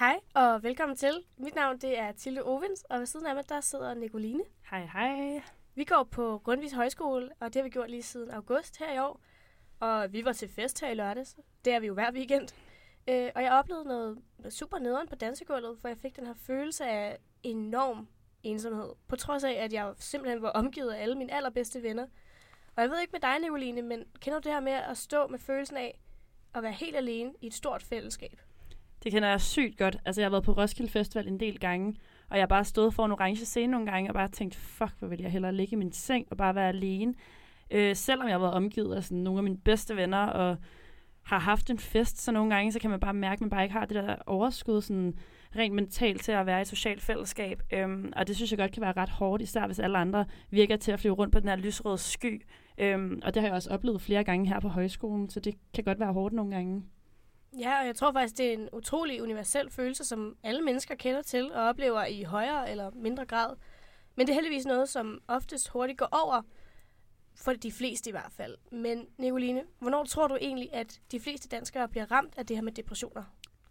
Hej og velkommen til. Mit navn det er Tilde Ovens, og ved siden af mig der sidder Nicoline. Hej, hej. Vi går på Grundvis Højskole, og det har vi gjort lige siden august her i år. Og vi var til fest her i lørdags. Det er vi jo hver weekend. Øh, og jeg oplevede noget super nederen på dansegulvet, for jeg fik den her følelse af enorm ensomhed. På trods af, at jeg simpelthen var omgivet af alle mine allerbedste venner. Og jeg ved ikke med dig, Nicoline, men kender du det her med at stå med følelsen af at være helt alene i et stort fællesskab? Det kender jeg sygt godt. Altså, jeg har været på Roskilde Festival en del gange, og jeg har bare stået for en orange scene nogle gange, og bare tænkt, fuck, hvor vil jeg hellere ligge i min seng og bare være alene. Øh, selvom jeg har været omgivet af sådan, nogle af mine bedste venner, og har haft en fest, så nogle gange, så kan man bare mærke, at man bare ikke har det der overskud sådan rent mentalt til at være i et socialt fællesskab. Øhm, og det synes jeg godt kan være ret hårdt, især hvis alle andre virker til at flyve rundt på den her lysrøde sky. Øhm, og det har jeg også oplevet flere gange her på højskolen, så det kan godt være hårdt nogle gange. Ja, og jeg tror faktisk, det er en utrolig universel følelse, som alle mennesker kender til og oplever i højere eller mindre grad. Men det er heldigvis noget, som oftest hurtigt går over, for de fleste i hvert fald. Men Nicoline, hvornår tror du egentlig, at de fleste danskere bliver ramt af det her med depressioner?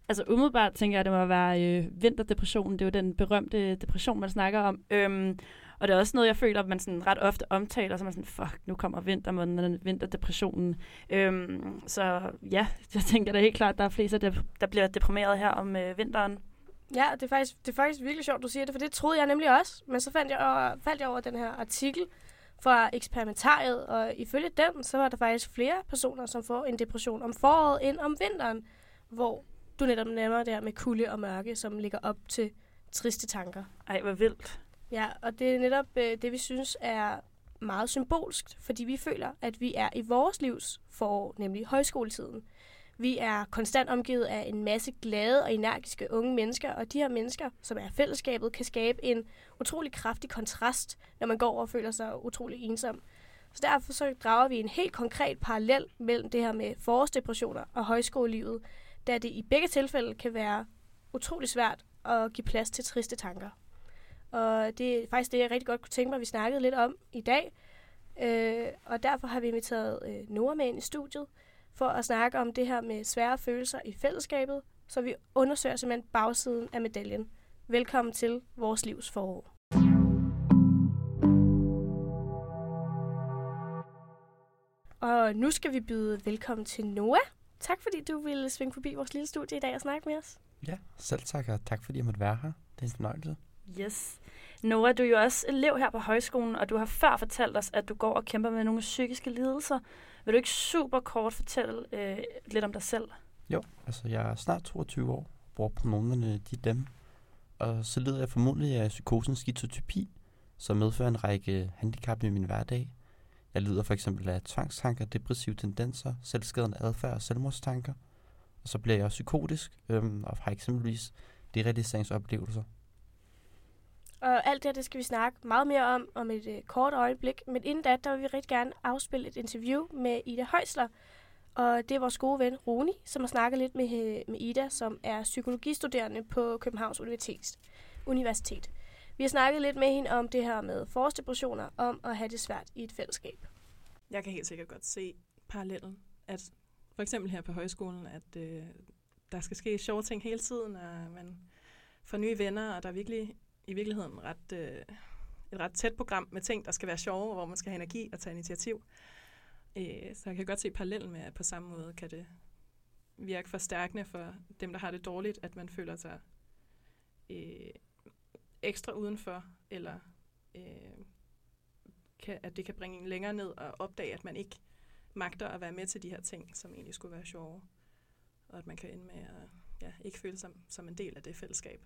Altså umiddelbart tænker jeg, at det må være øh, vinterdepressionen. Det er jo den berømte depression, man snakker om. Øhm, og det er også noget, jeg føler, at man sådan ret ofte omtaler, så man sådan, fuck, nu kommer vintermåneden, vinterdepressionen. Øhm, så ja, jeg tænker da helt klart, at der er flest, der, der bliver deprimeret her om øh, vinteren. Ja, det er, faktisk, det er faktisk virkelig sjovt, du siger det, for det troede jeg nemlig også. Men så fandt jeg over, faldt jeg over den her artikel fra eksperimentariet, og ifølge den, så var der faktisk flere personer, som får en depression om foråret end om vinteren, hvor du netop nævner det her med kulde og mørke, som ligger op til triste tanker. Ej, hvor vildt. Ja, og det er netop øh, det, vi synes er meget symbolsk, fordi vi føler, at vi er i vores livs forår, nemlig højskoletiden. Vi er konstant omgivet af en masse glade og energiske unge mennesker, og de her mennesker, som er fællesskabet, kan skabe en utrolig kraftig kontrast, når man går og føler sig utrolig ensom. Så derfor så drager vi en helt konkret parallel mellem det her med forårsdepressioner og højskolelivet, da det i begge tilfælde kan være utrolig svært at give plads til triste tanker. Og det er faktisk det, jeg rigtig godt kunne tænke mig, at vi snakkede lidt om i dag. Øh, og derfor har vi inviteret øh, Nora med ind i studiet, for at snakke om det her med svære følelser i fællesskabet, så vi undersøger simpelthen bagsiden af medaljen. Velkommen til Vores Livs Forår. Og nu skal vi byde velkommen til Noah. Tak fordi du ville svinge forbi vores lille studie i dag og snakke med os. Ja, selv tak, og tak fordi jeg måtte være her. Det er en fornøjelse. Yes. Nora, du er jo også elev her på højskolen, og du har før fortalt os, at du går og kæmper med nogle psykiske lidelser. Vil du ikke super kort fortælle øh, lidt om dig selv? Jo, altså jeg er snart 22 år, bor på øh, de dem, og så lider jeg formodentlig af psykosen skizotypi, som medfører en række øh, handicap i min hverdag. Jeg lider for eksempel af tvangstanker, depressive tendenser, selvskadende adfærd og selvmordstanker. Og så bliver jeg også psykotisk øhm, og har eksempelvis derealiseringsoplevelser. Og alt det her, det skal vi snakke meget mere om om et øh, kort øjeblik. Men inden da, der vil vi rigtig gerne afspille et interview med Ida Højsler. Og det er vores gode ven Roni, som har snakket lidt med, øh, med Ida, som er psykologistuderende på Københavns Universitet. Universitet. Vi har snakket lidt med hende om det her med forårsdepressioner, om at have det svært i et fællesskab. Jeg kan helt sikkert godt se parallellen, at for eksempel her på højskolen, at øh, der skal ske sjove ting hele tiden, og man får nye venner, og der er virkelig i virkeligheden ret, øh, et ret tæt program med ting, der skal være sjove, hvor man skal have energi og tage initiativ. Øh, så jeg kan godt se parallellen med, at på samme måde kan det virke forstærkende for dem, der har det dårligt, at man føler sig øh, ekstra udenfor, eller øh, kan, at det kan bringe en længere ned og opdage, at man ikke magter at være med til de her ting, som egentlig skulle være sjove. Og at man kan ende med at ja, ikke føle sig som en del af det fællesskab.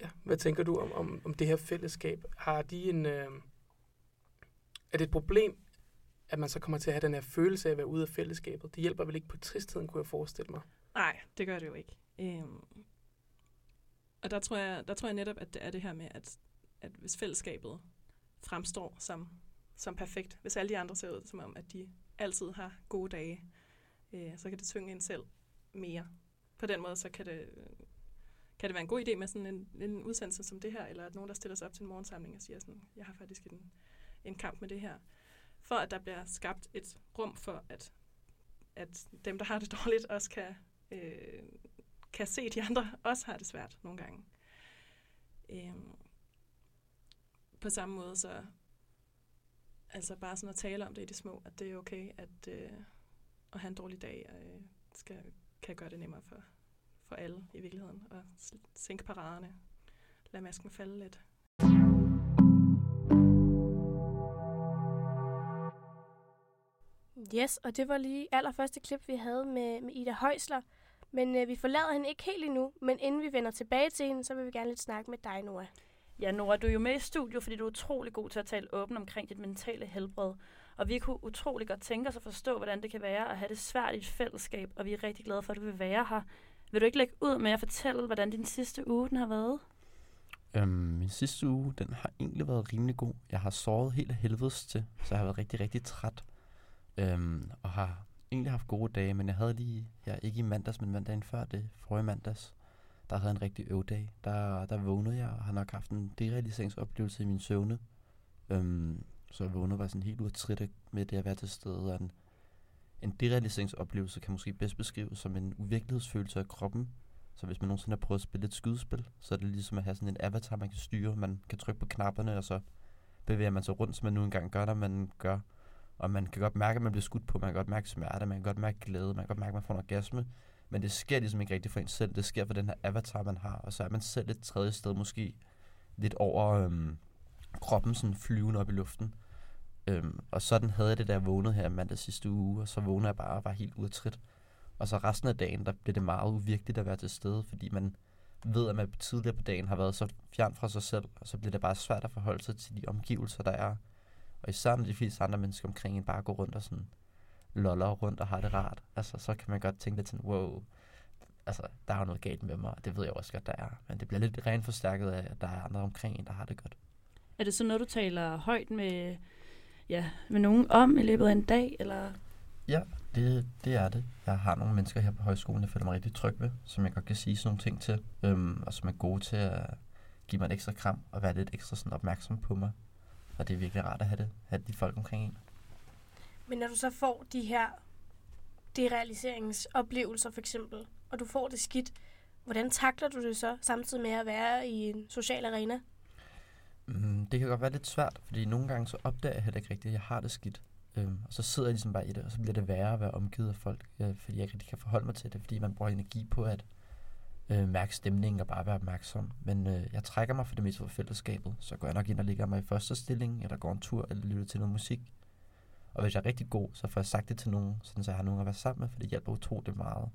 Ja, hvad tænker du om, om, om det her fællesskab? Har de en... Øh, er det et problem, at man så kommer til at have den her følelse af at være ude af fællesskabet? Det hjælper vel ikke på tristheden, kunne jeg forestille mig? Nej, det gør det jo ikke. Øhm, og der tror, jeg, der tror jeg netop, at det er det her med, at, at hvis fællesskabet fremstår som, som perfekt, hvis alle de andre ser ud som om, at de altid har gode dage, øh, så kan det tynge en selv mere. På den måde, så kan det, kan det være en god idé med sådan en, en udsendelse som det her, eller at nogen, der stiller sig op til en morgensamling og siger sådan, jeg har faktisk en, en kamp med det her. For at der bliver skabt et rum for, at, at dem, der har det dårligt, også kan, øh, kan se, at de andre også har det svært nogle gange. Øh, på samme måde så, altså bare sådan at tale om det i det små, at det er okay, at, øh, at have en dårlig dag, øh, skal, kan gøre det nemmere for, for alle i virkeligheden, og s- sænke paraderne, lad masken falde lidt. Yes, og det var lige allerførste klip, vi havde med, med Ida Højsler. Men øh, vi forlader hende ikke helt endnu, men inden vi vender tilbage til hende, så vil vi gerne lidt snakke med dig, Nora. Ja, Nora, du er jo med i studio, fordi du er utrolig god til at tale åbent omkring dit mentale helbred. Og vi kunne utrolig godt tænke os at forstå, hvordan det kan være at have det svært i et fællesskab, og vi er rigtig glade for, at du vil være her. Vil du ikke lægge ud med at fortælle, hvordan din sidste uge den har været? Øhm, min sidste uge, den har egentlig været rimelig god. Jeg har sovet helt af helvedes til, så jeg har været rigtig, rigtig træt. Øhm, og har egentlig haft gode dage, men jeg havde lige, ja, ikke i mandags, men mandagen før det, forrige mandags, der havde jeg en rigtig øvdag. Der, der vågnede jeg og har nok haft en derealiseringsoplevelse i min søvne. Øhm, så jeg vågnede og var sådan helt ude med det at være til stede. Og en, en derealiseringsoplevelse kan måske bedst beskrives som en uvirkelighedsfølelse af kroppen, så hvis man nogensinde har prøvet at spille et skydespil, så er det ligesom at have sådan en avatar, man kan styre. Man kan trykke på knapperne, og så bevæger man sig rundt, som man nu engang gør, når man gør. Og man kan godt mærke, at man bliver skudt på. Man kan godt mærke smerte, man kan godt mærke glæde, man kan godt mærke, at man får en orgasme. Men det sker ligesom ikke rigtigt for en selv. Det sker for den her avatar, man har. Og så er man selv et tredje sted måske lidt over øhm, kroppen, sådan flyvende op i luften. Øhm, og sådan havde jeg det, da jeg vågnede her mandag sidste uge, og så vågnede jeg bare og var helt udtrit. Og så resten af dagen, der blev det meget uvirkeligt at være til stede, fordi man ved, at man tidligere på dagen har været så fjern fra sig selv, og så bliver det bare svært at forholde sig til de omgivelser, der er. Og især når de fleste andre mennesker omkring en bare går rundt og sådan loller rundt og har det rart, altså så kan man godt tænke lidt sådan, wow, altså der er jo noget galt med mig, og det ved jeg også godt, der er. Men det bliver lidt rent forstærket af, at der er andre omkring en, der har det godt. Er det så noget, du taler højt med, ja, med nogen om i løbet af en dag, eller Ja, det, det er det. Jeg har nogle mennesker her på højskolen, jeg føler mig rigtig tryg ved, som jeg godt kan sige sådan nogle ting til, øhm, og som er gode til at give mig et ekstra kram og være lidt ekstra sådan opmærksom på mig. Og det er virkelig rart at have det, have de folk omkring en. Men når du så får de her derealiseringsoplevelser for eksempel, og du får det skidt, hvordan takler du det så, samtidig med at være i en social arena? Mm, det kan godt være lidt svært, fordi nogle gange så opdager jeg heller ikke rigtigt, at jeg har det skidt. Øhm, og så sidder jeg ligesom bare i det, og så bliver det værre at være omgivet af folk, øh, fordi jeg ikke rigtig kan forholde mig til det, fordi man bruger energi på at øh, mærke stemningen og bare være opmærksom. Men øh, jeg trækker mig for det meste fra fællesskabet, så går jeg nok ind og ligger mig i første stilling, eller går en tur, eller lytter til noget musik. Og hvis jeg er rigtig god, så får jeg sagt det til nogen, sådan så jeg har nogen at være sammen med, for det hjælper utroligt meget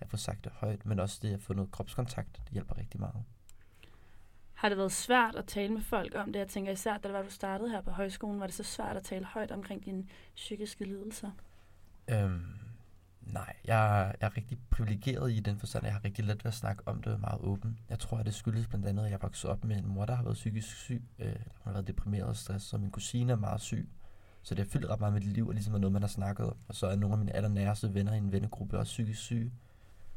at få sagt det højt, men også det at få noget kropskontakt, det hjælper rigtig meget har det været svært at tale med folk om det? Jeg tænker især, da det var, du startede her på højskolen, var det så svært at tale højt omkring dine psykiske lidelser? Øhm, nej, jeg, jeg er rigtig privilegeret i den forstand, at jeg har rigtig let ved at snakke om det meget åbent. Jeg tror, at det skyldes blandt andet, at jeg voksede op med en mor, der har været psykisk syg. Øh, hun har været deprimeret og stress, og min kusine er meget syg. Så det har fyldt ret meget med mit liv, og ligesom er noget, man har snakket om. Og så er nogle af mine allernæreste venner i en vennegruppe også psykisk syge.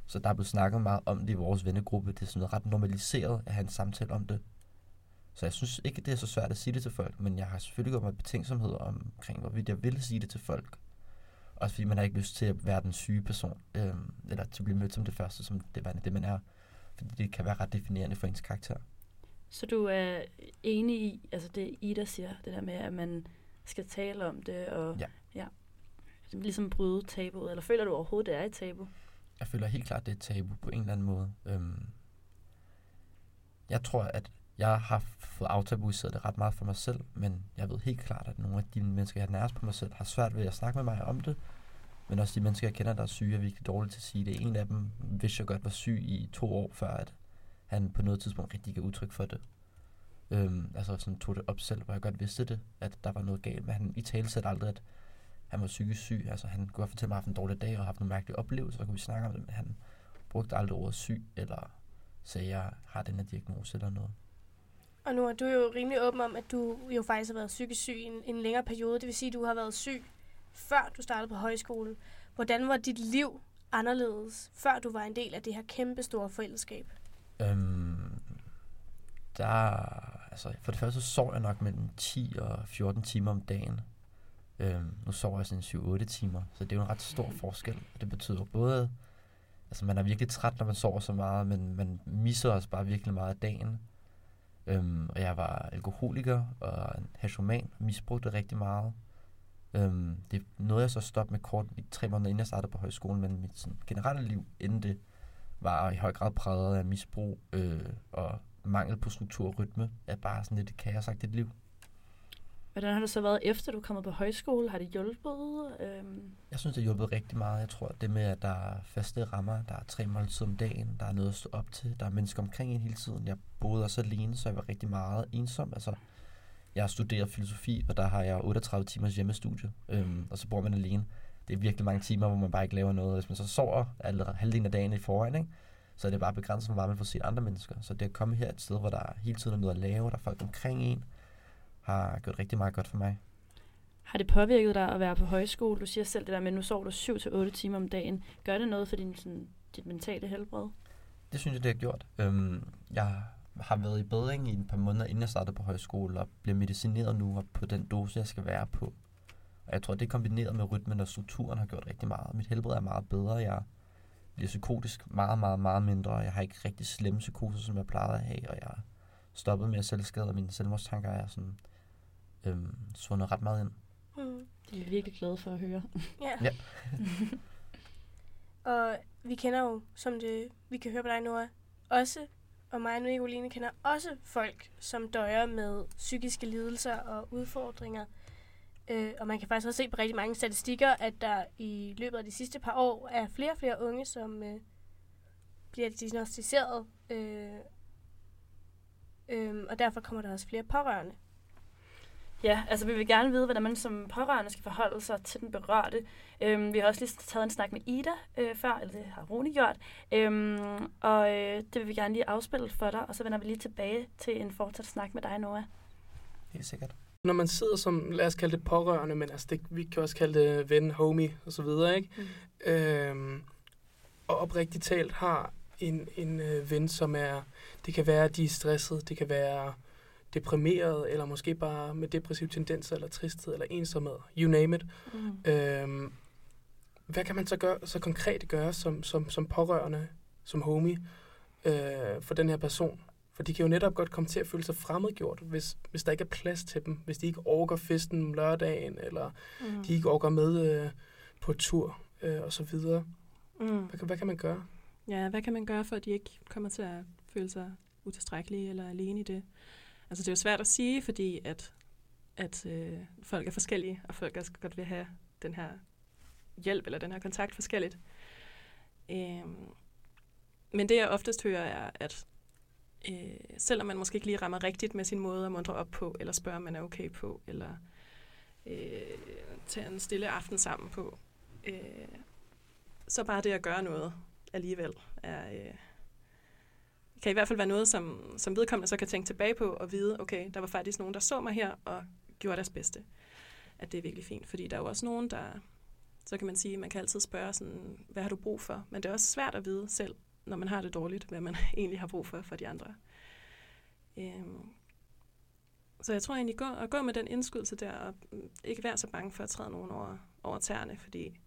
Så der er blevet snakket meget om det i vores vennegruppe. Det er sådan noget ret normaliseret at have en samtale om det. Så jeg synes ikke, det er så svært at sige det til folk, men jeg har selvfølgelig gjort mig betænksomhed omkring, hvorvidt jeg vil sige det til folk. Også fordi man har ikke lyst til at være den syge person, øhm, eller til at blive mødt som det første, som det, var- det man er. Fordi det kan være ret definerende for ens karakter. Så du er enig i, altså det Ida siger, det der med, at man skal tale om det, og Ja. ja ligesom bryde tabuet, eller føler du overhovedet, det er et tabu? Jeg føler helt klart, det er et tabu på en eller anden måde. Øhm, jeg tror, at jeg har fået aftabuiseret det ret meget for mig selv, men jeg ved helt klart, at nogle af de mennesker, jeg nærmest på mig selv, har svært ved at snakke med mig om det. Men også de mennesker, jeg kender, der er syge, er virkelig dårlige til at sige det. En af dem vidste jeg godt var syg i to år, før at han på noget tidspunkt rigtig gav udtryk for det. Øhm, altså sådan tog det op selv, hvor jeg godt vidste det, at der var noget galt. Men han i tale aldrig, at han var psykisk syg. Altså han kunne godt fortælle mig, at han haft en dårlig dag og haft nogle mærkelige oplevelser, så kunne vi snakke om det, men han brugte aldrig ordet syg, eller sagde, jeg har den her diagnose eller noget. Og nu er du jo rimelig åben om, at du jo faktisk har været psykisk syg i en, en længere periode. Det vil sige, at du har været syg, før du startede på højskole. Hvordan var dit liv anderledes, før du var en del af det her kæmpe store fællesskab? Øhm, der, altså for det første så sov jeg nok mellem 10 og 14 timer om dagen. Øh, nu sover jeg sådan 7-8 timer, så det er jo en ret stor forskel. Og det betyder både, altså man er virkelig træt, når man sover så meget, men man misser også bare virkelig meget af dagen. Øhm, og jeg var alkoholiker og en hashoman, misbrugte rigtig meget. Øhm, det nåede jeg så at stoppe med kort i tre måneder, inden jeg startede på højskolen, men mit sådan, generelle liv inden det var i høj grad præget af misbrug øh, og mangel på struktur og rytme, er bare sådan lidt kaosagtigt liv. Hvordan har det så været efter du er kommet på højskole? Har det hjulpet? Øhm, Jeg synes, det har hjulpet rigtig meget. Jeg tror, det med, at der er faste rammer, der er tre måltider om dagen, der er noget at stå op til, der er mennesker omkring en hele tiden. Jeg boede også alene, så jeg var rigtig meget ensom. Altså, jeg har studeret filosofi, og der har jeg 38 timers hjemmestudie, øhm, og så bor man alene. Det er virkelig mange timer, hvor man bare ikke laver noget. Hvis man så sover eller halvdelen af dagen i forvejen, ikke? så er det bare begrænset, hvor meget man får set andre mennesker. Så det at komme her et sted, hvor der hele tiden er noget at lave, der er folk omkring en, har gjort rigtig meget godt for mig. har det påvirket dig at være på højskole? Du siger selv det der med, at nu sover du 7-8 timer om dagen. Gør det noget for din, sådan, dit mentale helbred? Det synes jeg, det har gjort. Øhm, jeg har været i bedring i et par måneder, inden jeg startede på højskole, og bliver medicineret nu og på den dose, jeg skal være på. Og jeg tror, det kombineret med rytmen og strukturen har gjort rigtig meget. Mit helbred er meget bedre. Jeg bliver psykotisk meget, meget, meget mindre. Jeg har ikke rigtig slemme psykoser, som jeg plejede at have, og jeg stoppet med at selvskade, og mine selvmordstanker er sådan øhm, svundet ret meget ind. Mm. Det er vi virkelig glade for at høre. Ja. Ja. og vi kender jo, som det, vi kan høre på dig, Nora, også, og mig og Nicoline kender også folk, som døjer med psykiske lidelser og udfordringer. Øh, og man kan faktisk også se på rigtig mange statistikker, at der i løbet af de sidste par år er flere og flere unge, som øh, bliver diagnostiseret. Øh, øh, og derfor kommer der også flere pårørende. Ja, altså vi vil gerne vide, hvordan man som pårørende skal forholde sig til den berørte. Øhm, vi har også lige taget en snak med Ida øh, før, eller det har Rune gjort. Øhm, og øh, det vil vi gerne lige afspille for dig, og så vender vi lige tilbage til en fortsat snak med dig, Noah. Helt sikkert. Når man sidder som, lad os kalde det pårørende, men altså det, vi kan også kalde det ven, homie og så videre, ikke? Mm. Øhm, og oprigtigt talt har en, en øh, ven, som er, det kan være, at de er stresset, det kan være deprimeret, eller måske bare med depressive tendenser, eller tristhed, eller ensomhed, you name it. Mm. Øhm, hvad kan man så gøre, så konkret gøre som, som, som pårørende, som homie, øh, for den her person? For de kan jo netop godt komme til at føle sig fremmedgjort, hvis, hvis der ikke er plads til dem, hvis de ikke orker festen om lørdagen, eller Mm. de ikke orker med øh, på tur, øh, og så videre. Mm. Hvad, kan- hvad kan man gøre? Ja, hvad kan man gøre, for at de ikke kommer til at føle sig utilstrækkelige eller alene i det? Altså det er jo svært at sige, fordi at, at øh, folk er forskellige, og folk også godt vil have den her hjælp eller den her kontakt forskelligt. Øhm, men det jeg oftest hører er, at øh, selvom man måske ikke lige rammer rigtigt med sin måde at mundre op på, eller spørge, om man er okay på, eller øh, tage en stille aften sammen på, øh, så bare det at gøre noget alligevel er, øh, kan i hvert fald være noget, som, som vedkommende så kan tænke tilbage på og vide, okay, der var faktisk nogen, der så mig her og gjorde deres bedste. At det er virkelig fint, fordi der er jo også nogen, der, så kan man sige, man kan altid spørge sådan, hvad har du brug for? Men det er også svært at vide selv, når man har det dårligt, hvad man egentlig har brug for for de andre. Øhm, så jeg tror egentlig, gå, at gå med den indskydelse der, og ikke være så bange for at træde nogen over, over tæerne, fordi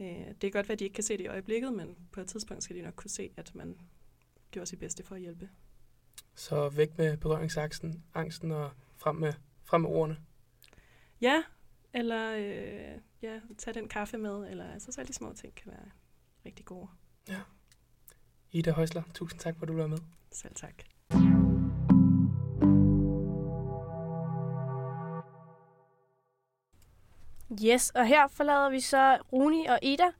øh, det kan godt være, at de ikke kan se det i øjeblikket, men på et tidspunkt skal de nok kunne se, at man gjorde sit bedste for at hjælpe. Så væk med berøringsangsten angsten, og frem med, frem med ordene. Ja, eller øh, ja, tage den kaffe med, eller altså så de små ting kan være rigtig gode. Ida Højsler, tusind tak, for at du var med. Selv tak. Yes, og her forlader vi så Runi og Ida.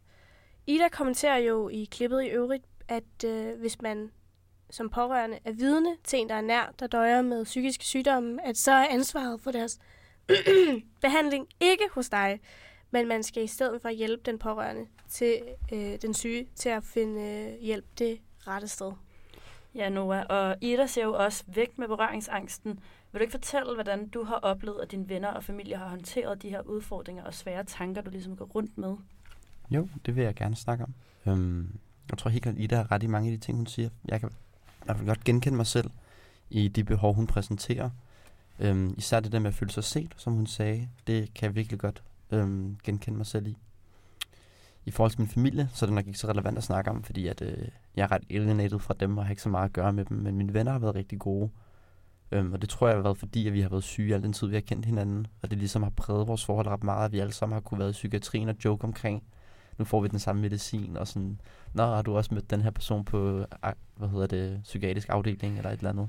Ida kommenterer jo i klippet i øvrigt, at øh, hvis man som pårørende er vidne til en, der er nær, der døjer med psykiske sygdomme, at så er ansvaret for deres behandling ikke hos dig, men man skal i stedet for hjælpe den pårørende til øh, den syge til at finde øh, hjælp det rette sted. Ja, Noah. Og Ida siger jo også, væk med berøringsangsten. Vil du ikke fortælle, hvordan du har oplevet, at dine venner og familie har håndteret de her udfordringer og svære tanker, du ligesom går rundt med? Jo, det vil jeg gerne snakke om. Øhm, jeg tror helt klart, Ida har ret i mange af de ting, hun siger. Jeg kan hvert fald godt genkende mig selv i de behov, hun præsenterer. Øhm, især det der med at føle sig set, som hun sagde, det kan jeg virkelig godt øhm, genkende mig selv i. I forhold til min familie, så er det nok ikke så relevant at snakke om, fordi at, øh, jeg er ret alienated fra dem, og har ikke så meget at gøre med dem. Men mine venner har været rigtig gode. Øhm, og det tror jeg har været fordi, at vi har været syge al den tid, vi har kendt hinanden. Og det ligesom har præget vores forhold ret meget, at vi alle sammen har kunne være i psykiatrien og joke omkring, nu får vi den samme medicin, og sådan, nå, har du også mødt den her person på, hvad hedder det, psykiatrisk afdeling, eller et eller andet.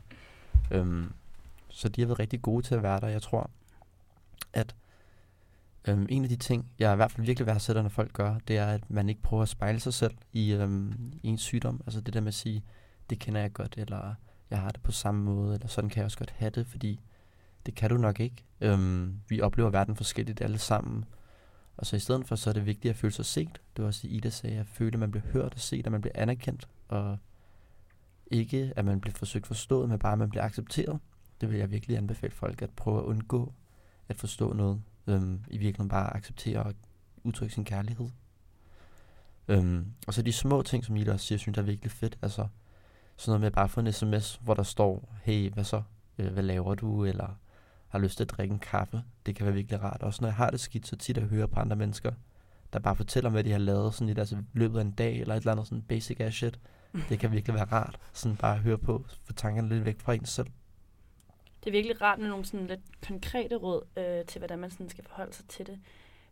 Øhm, så de har været rigtig gode til at være der. Jeg tror, at øhm, en af de ting, jeg i hvert fald virkelig værdsætter, når folk gør, det er, at man ikke prøver at spejle sig selv i, øhm, i en sygdom. Altså det der med at sige, det kender jeg godt, eller jeg har det på samme måde, eller sådan kan jeg også godt have det, fordi det kan du nok ikke. Øhm, vi oplever verden forskelligt alle sammen. Og så i stedet for, så er det vigtigt at føle sig set. Det var også Ida sagde, at føle, at man bliver hørt og set, at man bliver anerkendt, og ikke at man bliver forsøgt forstået, men bare at man bliver accepteret. Det vil jeg virkelig anbefale folk at prøve at undgå at forstå noget. Øhm, I virkeligheden bare acceptere og udtrykke sin kærlighed. Øhm, og så de små ting, som Ida også siger, synes jeg er virkelig fedt. Altså sådan noget med at bare få en sms, hvor der står, hey, hvad så? Øh, hvad laver du? Eller har lyst til at drikke en kaffe. Det kan være virkelig rart. Også når jeg har det skidt, så tit at høre på andre mennesker, der bare fortæller om, hvad de har lavet sådan i deres løbet af en dag, eller et eller andet sådan basic ass shit. Det kan virkelig være rart, sådan bare at høre på, få tankerne lidt væk fra en selv. Det er virkelig rart med nogle sådan lidt konkrete råd øh, til, hvordan man sådan skal forholde sig til det.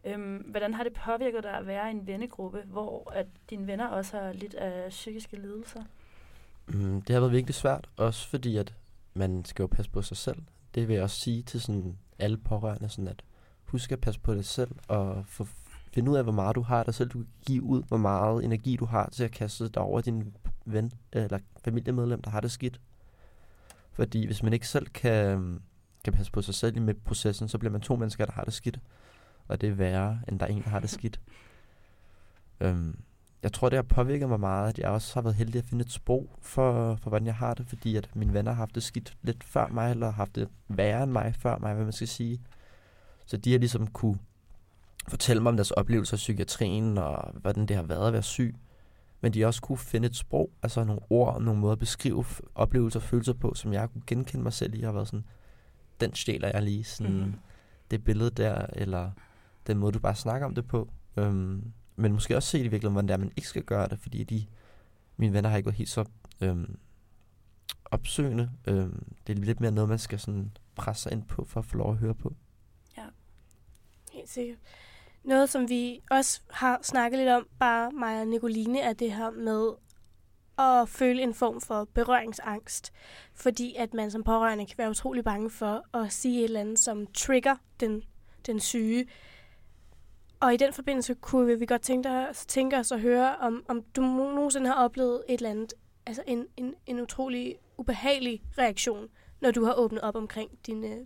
Øhm, hvordan har det påvirket dig at være i en vennegruppe, hvor at dine venner også har lidt af psykiske lidelser? Mm, det har været virkelig svært, også fordi at man skal jo passe på sig selv. Det vil jeg også sige til sådan alle pårørende, sådan at husk at passe på dig selv, og få, finde ud af, hvor meget du har dig selv. Du kan give ud, hvor meget energi du har til at kaste dig over din ven eller familiemedlem, der har det skidt. Fordi hvis man ikke selv kan, kan passe på sig selv med processen, så bliver man to mennesker, der har det skidt. Og det er værre, end der er en, der har det skidt. øhm, jeg tror, det har påvirket mig meget, at jeg også har været heldig at finde et sprog for, for hvordan jeg har det, fordi at mine venner har haft det skidt lidt før mig, eller har haft det værre end mig før mig, hvad man skal sige. Så de har ligesom kunne fortælle mig om deres oplevelser i psykiatrien, og hvordan det har været at være syg. Men de har også kunne finde et sprog, altså nogle ord, nogle måder at beskrive oplevelser og følelser på, som jeg kunne genkende mig selv i, og været sådan, den stjæler jeg lige, sådan, mm. det billede der, eller den måde, du bare snakker om det på. Øhm, men måske også se i virkeligheden, hvordan det er, man ikke skal gøre det, fordi de, mine venner har ikke været helt så øhm, opsøgende. Øhm, det er lidt mere noget, man skal sådan presse sig ind på, for at få lov at høre på. Ja, helt sikkert. Noget, som vi også har snakket lidt om, bare mig og Nicoline, er det her med at føle en form for berøringsangst. Fordi at man som pårørende kan være utrolig bange for at sige et eller andet, som trigger den, den syge. Og i den forbindelse kunne vi godt tænke, dig, tænke os at høre, om, om du nogensinde har oplevet et eller andet, altså en, en, en utrolig ubehagelig reaktion, når du har åbnet op omkring din, øh,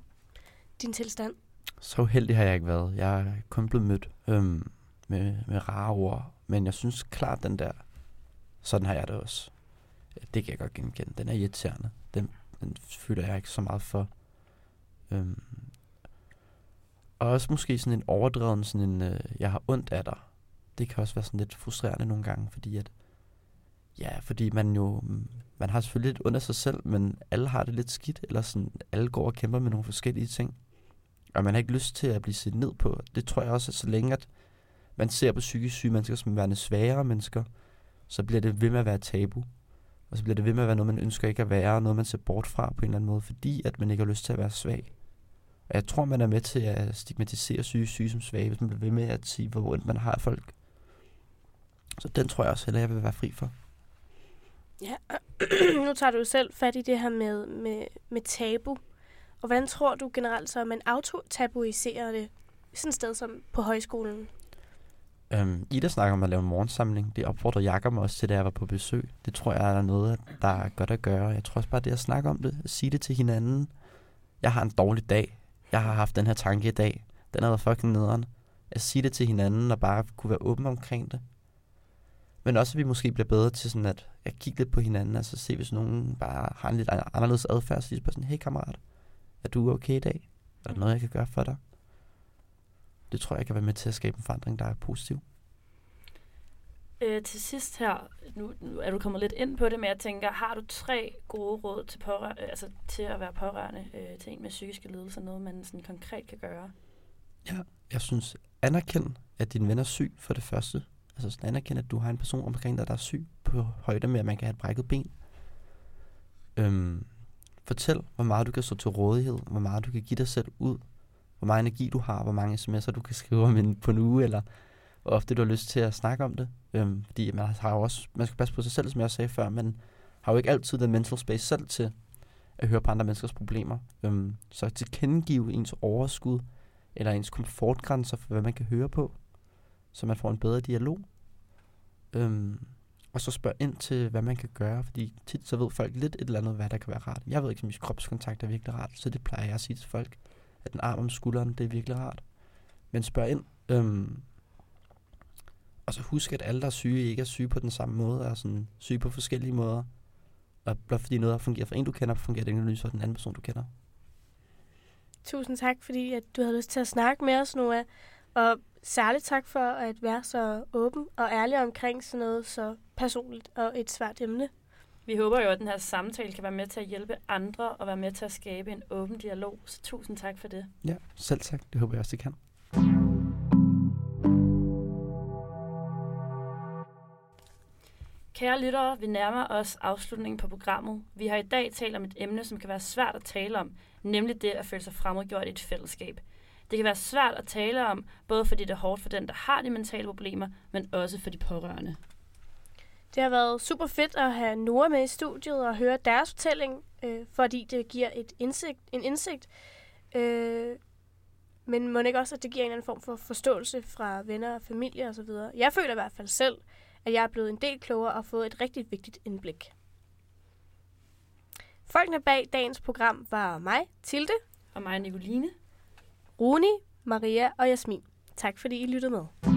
din tilstand. Så heldig har jeg ikke været. Jeg er kun blevet mødt øhm, med, med rare ord. Men jeg synes klart, den der, sådan har jeg det også. Det kan jeg godt genkende. Den er irriterende. Den, den føler jeg ikke så meget for. Øhm, og også måske sådan en overdreven, sådan en, øh, jeg har ondt af dig. Det kan også være sådan lidt frustrerende nogle gange, fordi at, ja, fordi man jo, mm, man har selvfølgelig lidt under sig selv, men alle har det lidt skidt, eller sådan, alle går og kæmper med nogle forskellige ting. Og man har ikke lyst til at blive set ned på. Det tror jeg også, at så længe at man ser på psykisk syge mennesker som værende svagere mennesker, så bliver det ved med at være tabu. Og så bliver det ved med at være noget, man ønsker ikke at være, noget man ser bort fra på en eller anden måde, fordi at man ikke har lyst til at være svag. Og jeg tror, man er med til at stigmatisere syge syge som svage, hvis man bliver ved med at sige, hvor ondt man har af folk. Så den tror jeg også heller, jeg vil være fri for. Ja, nu tager du selv fat i det her med, med, med tabu. Og hvordan tror du generelt så, at man autotabuiserer det sådan et sted som på højskolen? Øhm, Ida snakker om at lave en morgensamling. Det opfordrer Jakob mig også til, da jeg var på besøg. Det tror jeg er noget, der er godt at gøre. Jeg tror også bare, det at snakke om det, at sige det til hinanden. Jeg har en dårlig dag. Jeg har haft den her tanke i dag. Den har været fucking nederen. At sige det til hinanden og bare kunne være åben omkring det. Men også, at vi måske bliver bedre til sådan at, at kigge lidt på hinanden. Altså se, hvis nogen bare har en lidt anderledes adfærd. Så bare sådan, hey kammerat, er du okay i dag? Er der noget, jeg kan gøre for dig? Det tror jeg kan være med til at skabe en forandring, der er positiv. Øh, til sidst her, nu, nu er du kommet lidt ind på det, men jeg tænker, har du tre gode råd til, pårør- øh, altså, til at være pårørende øh, til en med psykiske lidelser? Noget, man sådan konkret kan gøre? Ja, jeg synes, anerkend, at din ven er syg for det første. Altså sådan anerkend, at du har en person omkring dig, der er syg på højde med, at man kan have et brækket ben. Øhm, fortæl, hvor meget du kan stå til rådighed, hvor meget du kan give dig selv ud, hvor meget energi du har, hvor mange sms'er du kan skrive om en, på en uge, eller og ofte du har lyst til at snakke om det. Øhm, fordi man har jo også, man skal passe på sig selv, som jeg også sagde før, men har jo ikke altid den mental space selv til at høre på andre menneskers problemer. Øhm, så at tilkendegive ens overskud, eller ens komfortgrænser for, hvad man kan høre på, så man får en bedre dialog. Øhm, og så spørg ind til, hvad man kan gøre, fordi tit så ved folk lidt et eller andet, hvad der kan være rart. Jeg ved ikke, om kropskontakt er virkelig rart, så det plejer jeg at sige til folk, at en arm om skulderen, det er virkelig rart. Men spørg ind. Øhm, og så husk, at alle, der er syge, ikke er syge på den samme måde, er sådan syge på forskellige måder. Og blot fordi noget fungerer for en, du kender, fungerer det ikke for den anden person, du kender. Tusind tak, fordi at du havde lyst til at snakke med os, Noah. Og særligt tak for at være så åben og ærlig omkring sådan noget så personligt og et svært emne. Vi håber jo, at den her samtale kan være med til at hjælpe andre og være med til at skabe en åben dialog. Så tusind tak for det. Ja, selv tak. Det håber jeg også, det kan. Kære lyttere, vi nærmer os afslutningen på programmet. Vi har i dag talt om et emne, som kan være svært at tale om, nemlig det at føle sig fremmedgjort i et fællesskab. Det kan være svært at tale om, både fordi det er hårdt for den, der har de mentale problemer, men også for de pårørende. Det har været super fedt at have Nora med i studiet og høre deres fortælling, øh, fordi det giver et indsigt, en indsigt. Øh, men må ikke også, at det giver en anden form for forståelse fra venner og familie osv. Jeg føler i hvert fald selv, at jeg er blevet en del klogere og fået et rigtig vigtigt indblik. Folkene bag dagens program var mig, Tilde. Og mig, Nicoline. Runi, Maria og Jasmin. Tak fordi I lyttede med.